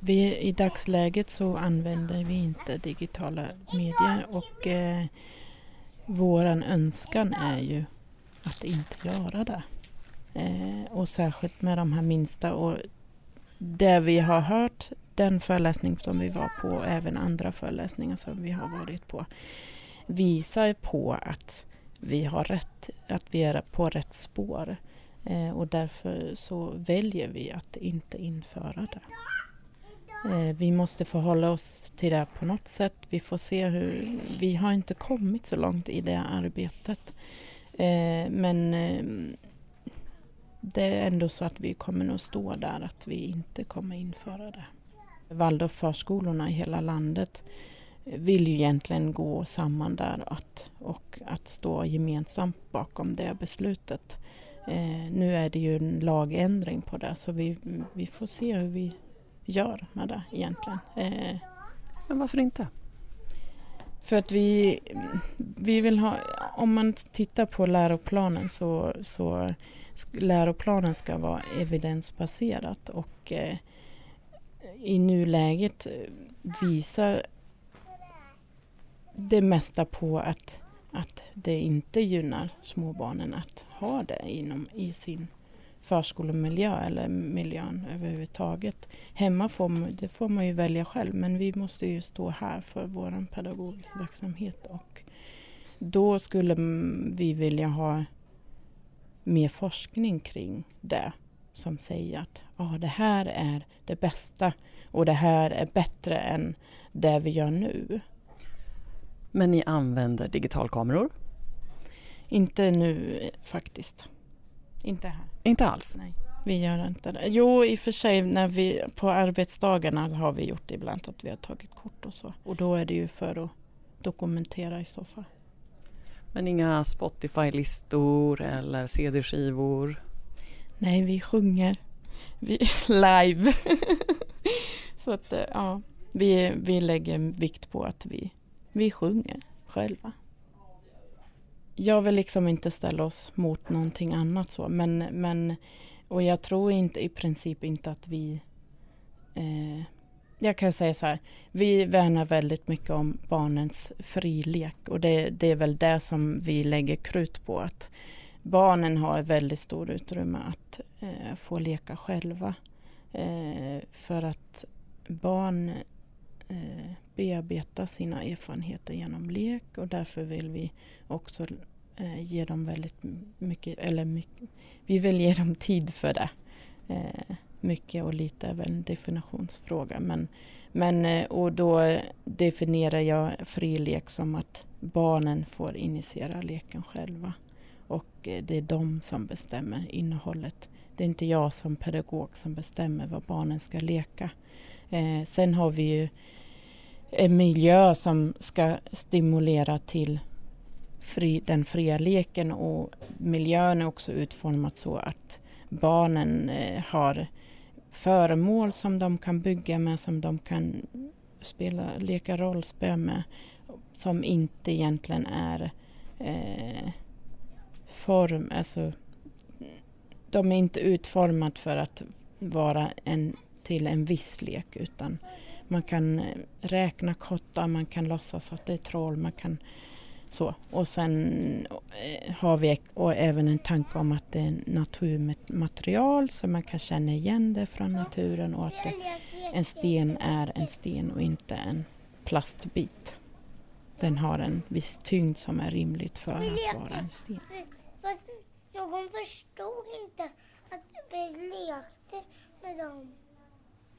Vi, I dagsläget så använder vi inte digitala medier och eh, våran önskan är ju att inte göra det. Eh, och särskilt med de här minsta och det vi har hört, den föreläsning som vi var på, och även andra föreläsningar som vi har varit på, visar på att vi har rätt, att vi är på rätt spår. Eh, och därför så väljer vi att inte införa det. Eh, vi måste förhålla oss till det på något sätt. Vi får se hur... Vi har inte kommit så långt i det arbetet. Eh, men eh, det är ändå så att vi kommer nog stå där att vi inte kommer införa det. Waldorfförskolorna i hela landet vill ju egentligen gå samman där att, och att stå gemensamt bakom det beslutet. Eh, nu är det ju en lagändring på det så vi, vi får se hur vi gör med det egentligen. Eh, Men varför inte? För att vi, vi vill ha, om man tittar på läroplanen så, så läroplanen ska vara evidensbaserat och eh, i nuläget visar det mesta på att, att det inte gynnar småbarnen att ha det inom, i sin förskolemiljö eller miljön överhuvudtaget. Hemma får man, det får man ju välja själv men vi måste ju stå här för vår pedagogiska verksamhet och då skulle vi vilja ha mer forskning kring det som säger att ah, det här är det bästa och det här är bättre än det vi gör nu. Men ni använder digitalkameror? Inte nu faktiskt. Inte här. Inte alls? Nej, vi gör inte det. Jo, i och för sig när vi, på arbetsdagarna har vi gjort ibland att vi har tagit kort och så. Och då är det ju för att dokumentera i så fall. Men inga Spotify-listor eller CD-skivor? Nej, vi sjunger vi, live. så att eh, ja, vi, vi lägger vikt på att vi, vi sjunger själva. Jag vill liksom inte ställa oss mot någonting annat så, men, men och jag tror inte i princip inte att vi eh, jag kan säga så här, vi värnar väldigt mycket om barnens frilek och det, det, är väl det som vi lägger krut på att barnen har väldigt stor utrymme att eh, få leka själva. Eh, för att barn eh, sina erfarenheter genom lek och därför vill vi också eh, ge dem väldigt mycket, eller mycket, vi vill ge dem tid för det. Eh, mycket och lite är väl en definitionsfråga. Men, men, eh, och då definierar jag fri lek som att barnen får initiera leken själva. Och eh, det är de som bestämmer innehållet. Det är inte jag som pedagog som bestämmer vad barnen ska leka. Eh, sen har vi ju en miljö som ska stimulera till fri, den fria leken och miljön är också utformad så att barnen eh, har föremål som de kan bygga med, som de kan spela, leka rollspel med, som inte egentligen är eh, form, alltså de är inte utformade för att vara en, till en viss lek utan man kan eh, räkna kottar, man kan låtsas att det är troll, man kan så. Och sen eh, har vi och även en tanke om att det är naturmaterial så man kan känna igen det från naturen och att det, en sten är en sten och inte en plastbit. Den har en viss tyngd som är rimligt för att vara en sten. Fast någon förstod inte att vi lekte med dem.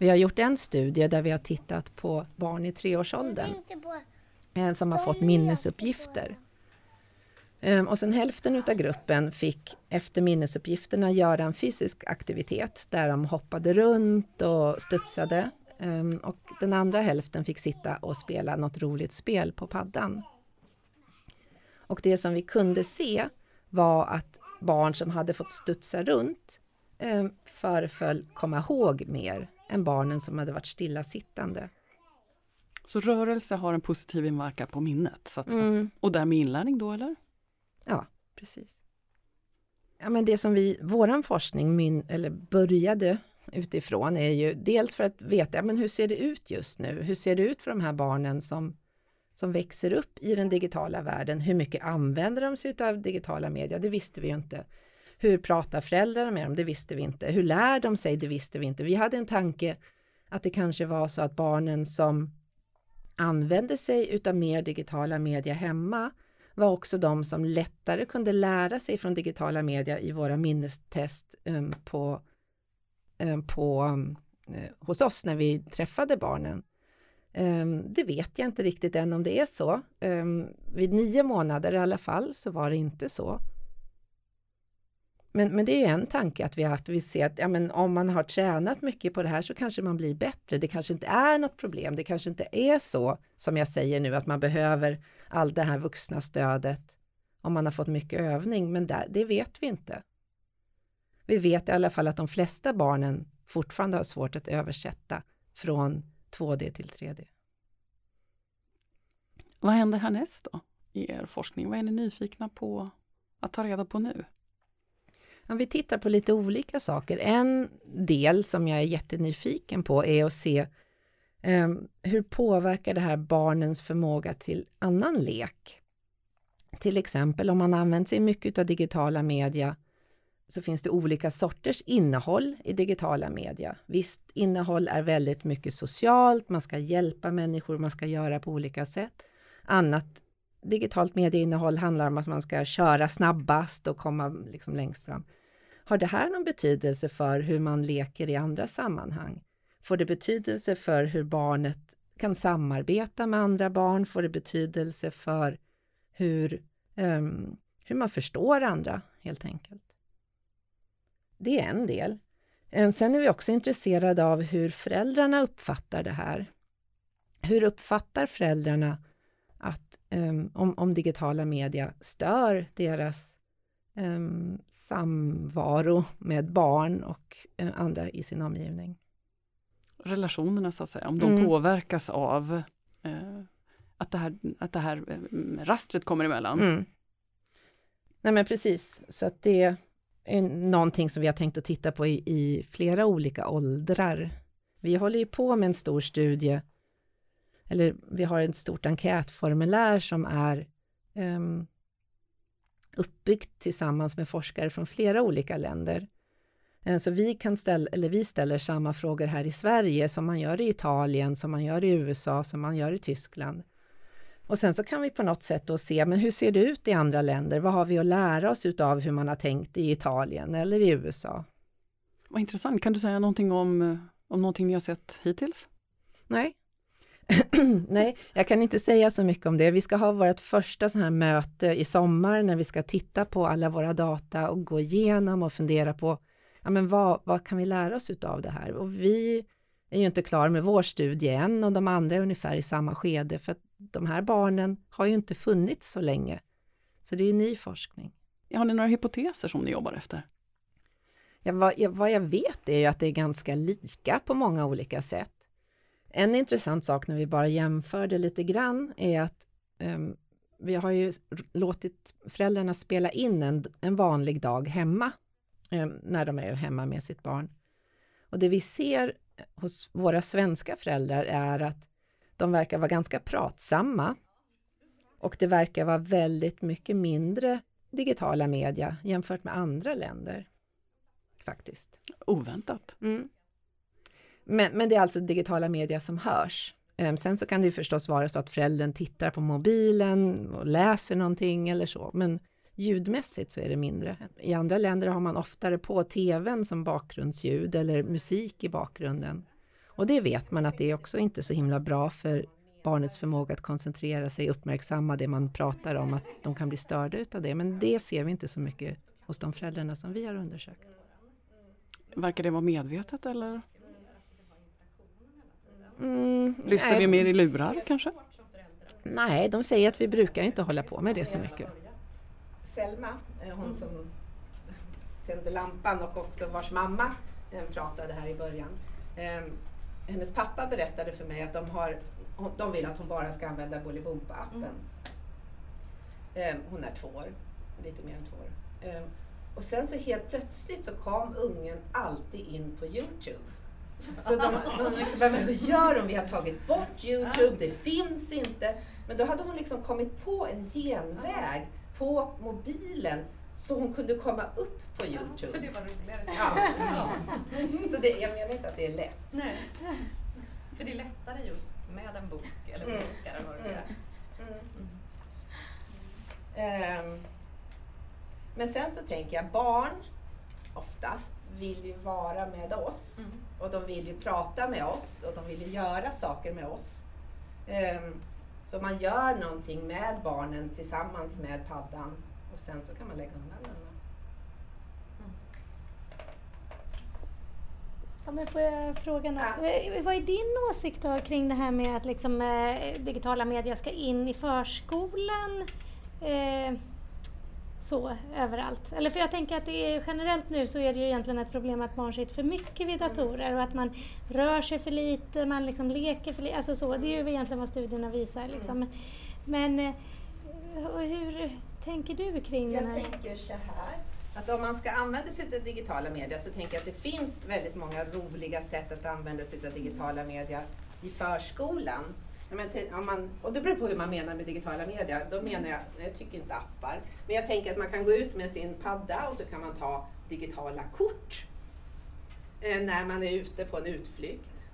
Vi har gjort en studie där vi har tittat på barn i treårsåldern Eh, som har fått minnesuppgifter. Ehm, och sen hälften av gruppen fick efter minnesuppgifterna göra en fysisk aktivitet där de hoppade runt och studsade. Ehm, och den andra hälften fick sitta och spela något roligt spel på paddan. Och det som vi kunde se var att barn som hade fått studsa runt ehm, föreföll komma ihåg mer än barnen som hade varit stillasittande. Så rörelse har en positiv inverkan på minnet? Så att, mm. Och därmed inlärning då eller? Ja, precis. Ja, men det som vi, våran forskning min, eller började utifrån är ju dels för att veta, ja, men hur ser det ut just nu? Hur ser det ut för de här barnen som, som växer upp i den digitala världen? Hur mycket använder de sig av digitala medier? Det visste vi ju inte. Hur pratar föräldrarna med dem? Det visste vi inte. Hur lär de sig? Det visste vi inte. Vi hade en tanke att det kanske var så att barnen som använde sig utav mer digitala media hemma var också de som lättare kunde lära sig från digitala media i våra minnestest um, på, um, på um, eh, hos oss när vi träffade barnen. det vet jag inte riktigt än om det är så. vid nio månader i alla fall så var det inte så. Men, men det är ju en tanke att vi, att vi ser att ja, men om man har tränat mycket på det här så kanske man blir bättre. Det kanske inte är något problem. Det kanske inte är så som jag säger nu att man behöver all det här vuxna stödet om man har fått mycket övning. Men där, det vet vi inte. Vi vet i alla fall att de flesta barnen fortfarande har svårt att översätta från 2D till 3D. Vad händer härnäst då i er forskning? Vad är ni nyfikna på att ta reda på nu? Om vi tittar på lite olika saker. En del som jag är jättenyfiken på är att se um, hur påverkar det här barnens förmåga till annan lek? Till exempel om man använder sig mycket av digitala media så finns det olika sorters innehåll i digitala media. Visst innehåll är väldigt mycket socialt, man ska hjälpa människor, man ska göra på olika sätt. Annat digitalt medieinnehåll handlar om att man ska köra snabbast och komma liksom längst fram. Har det här någon betydelse för hur man leker i andra sammanhang? Får det betydelse för hur barnet kan samarbeta med andra barn? Får det betydelse för hur, um, hur man förstår andra helt enkelt? Det är en del. Ehm, sen är vi också intresserade av hur föräldrarna uppfattar det här. Hur uppfattar föräldrarna att um, om, om, digitala media stör deras samvaro med barn och uh, andra i sin omgivning? Relationerna så att säga, om de mm. påverkas av uh, att det här, att det här uh, rastret kommer emellan. Mm. Nej men precis, så att det är någonting som vi har tänkt att titta på i, i flera olika åldrar. Vi håller ju på med en stor studie, eller vi har ett stort enkätformulär som är um, uppbyggt tillsammans med forskare från flera olika länder. Uh, så vi, kan ställa, eller vi ställer samma frågor här i Sverige som man gör i Italien, som man gör i USA, som man gör i Tyskland. Och sen så kan vi på något sätt då se, men hur ser det ut i andra länder? Vad har vi att lära oss utav hur man har tänkt i Italien eller i USA? Vad intressant. Kan du säga någonting om, eh, om någonting ni har sett hittills? Nej. Nej, jag kan inte säga så mycket om det. Vi ska ha vårt första så här möte i sommar när vi ska titta på alla våra data och gå igenom och fundera på ja, men vad, vad kan vi lära oss utav det här? Och vi är ju inte klara med vår studie än och de andra är ungefär i samma skede för att de här barnen har ju inte funnits så länge. Så det är ny forskning. Har ni några hypoteser som ni jobbar efter? Ja, vad, jag, vad jag vet är ju att det är ganska lika på många olika sätt. En intressant sak när vi bara jämför det lite grann är att um, vi har ju låtit föräldrarna spela in en, en vanlig dag hemma um, när de är hemma med sitt barn. Och det vi ser hos våra svenska föräldrar är att de verkar vara ganska pratsamma och det verkar vara väldigt mycket mindre digitala media jämfört med andra länder. Faktiskt. Oväntat. Mm. Men, men det är alltså digitala media som hörs. Ehm, sen så kan det ju förstås vara så att föräldern tittar på mobilen och läser någonting eller så, men ljudmässigt så är det mindre. I andra länder har man oftare på tvn som bakgrundsljud eller musik i bakgrunden. Och det vet man att det är också inte så himla bra för barnets förmåga att koncentrera sig, uppmärksamma det man pratar om, att de kan bli störda utav det. Men det ser vi inte så mycket hos de föräldrarna som vi har undersökt. Verkar det vara medvetet eller? Mm, Lyssnar nej. vi mer i lurar kanske? Nej, de säger att vi brukar inte hålla på med det så mycket. Selma, hon som tände lampan och också vars mamma eh, pratade här i början. Ehm, hennes pappa berättade för mig att de, har, de vill att hon bara ska använda Bolibompa-appen. Mm. Ehm, hon är två år, lite mer än två år. Ehm, och sen så helt plötsligt så kom ungen alltid in på Youtube. Så de, de liksom, men hur gör de? Vi har tagit bort Youtube, det finns inte. Men då hade hon liksom kommit på en genväg på mobilen så hon kunde komma upp på Youtube. Ja, för det var roligare. Ja. så det, jag menar inte att det är lätt. Nej. För det är lättare just med en bok eller mm. bokar än vad det är. Mm. Mm. Um, men sen så tänker jag barn oftast vill ju vara med oss mm. och de vill ju prata med oss och de vill ju göra saker med oss. Um, så man gör någonting med barnen tillsammans med paddan och sen så kan man lägga undan den. Ja, men får jag fråga något? Ja. Eh, vad är din åsikt då kring det här med att liksom, eh, digitala medier ska in i förskolan? Eh, så överallt. Eller för jag tänker att det är, generellt nu så är det ju egentligen ett problem att barn sitter för mycket vid datorer och att man rör sig för lite, man liksom leker för lite. Alltså så, det är ju egentligen vad studierna visar. Liksom. Men eh, hur tänker du kring jag den här? Jag tänker så här att om man ska använda sig av digitala medier så tänker jag att det finns väldigt många roliga sätt att använda sig av digitala medier i förskolan. Men om man, och det beror på hur man menar med digitala medier. Då menar jag, jag tycker inte appar, men jag tänker att man kan gå ut med sin padda och så kan man ta digitala kort eh, när man är ute på en utflykt.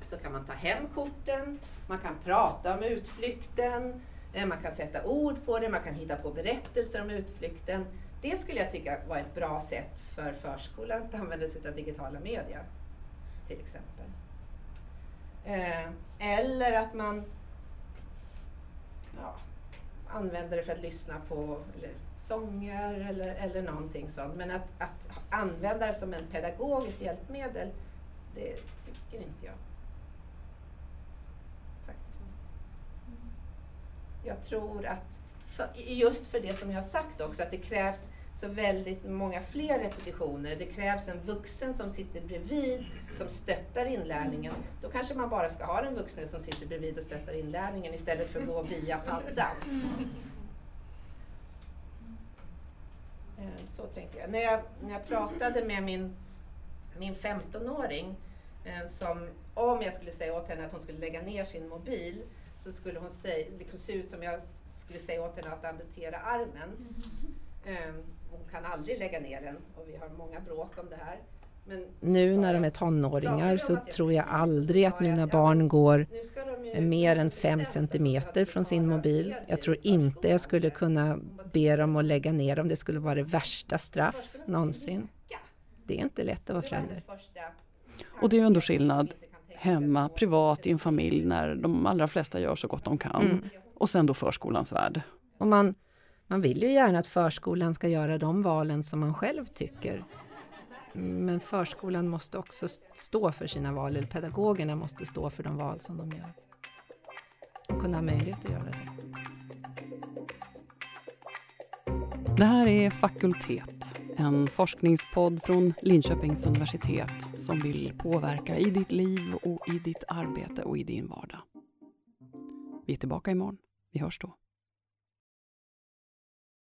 Så kan man ta hem korten, man kan prata om utflykten, eh, man kan sätta ord på det, man kan hitta på berättelser om utflykten. Det skulle jag tycka var ett bra sätt för förskolan att använda sig av digitala medier, till exempel. Eh, eller att man ja, använder det för att lyssna på eller, sånger eller, eller någonting sånt. Men att, att använda det som en pedagogiskt hjälpmedel, det tycker inte jag. Faktiskt. Jag tror att, för, just för det som jag har sagt också, att det krävs så väldigt många fler repetitioner. Det krävs en vuxen som sitter bredvid, som stöttar inlärningen. Då kanske man bara ska ha en vuxen som sitter bredvid och stöttar inlärningen istället för att gå via paddan. Eh, så tänker jag. När jag, när jag pratade med min, min 15-åring, eh, som om jag skulle säga åt henne att hon skulle lägga ner sin mobil, så skulle hon säga, liksom se ut som jag skulle säga åt henne att amputera armen. Um, hon kan aldrig lägga ner den och vi har många bråk om det här. Men nu när de är tonåringar så tror jag aldrig att mina barn går mer än fem centimeter från sin mobil. Jag tror inte jag skulle kunna be dem att lägga ner dem. Det skulle vara det värsta straff någonsin. Det är inte lätt att vara förälder. Och det är ju ändå skillnad hemma, privat, i en familj när de allra flesta gör så gott de kan. Mm. Och sen då förskolans värld. Och man, man vill ju gärna att förskolan ska göra de valen som man själv tycker. Men förskolan måste också stå för sina val, eller pedagogerna måste stå för de val som de gör. Och kunna ha möjlighet att göra det. Det här är Fakultet, en forskningspodd från Linköpings universitet som vill påverka i ditt liv och i ditt arbete och i din vardag. Vi är tillbaka imorgon. Vi hörs då.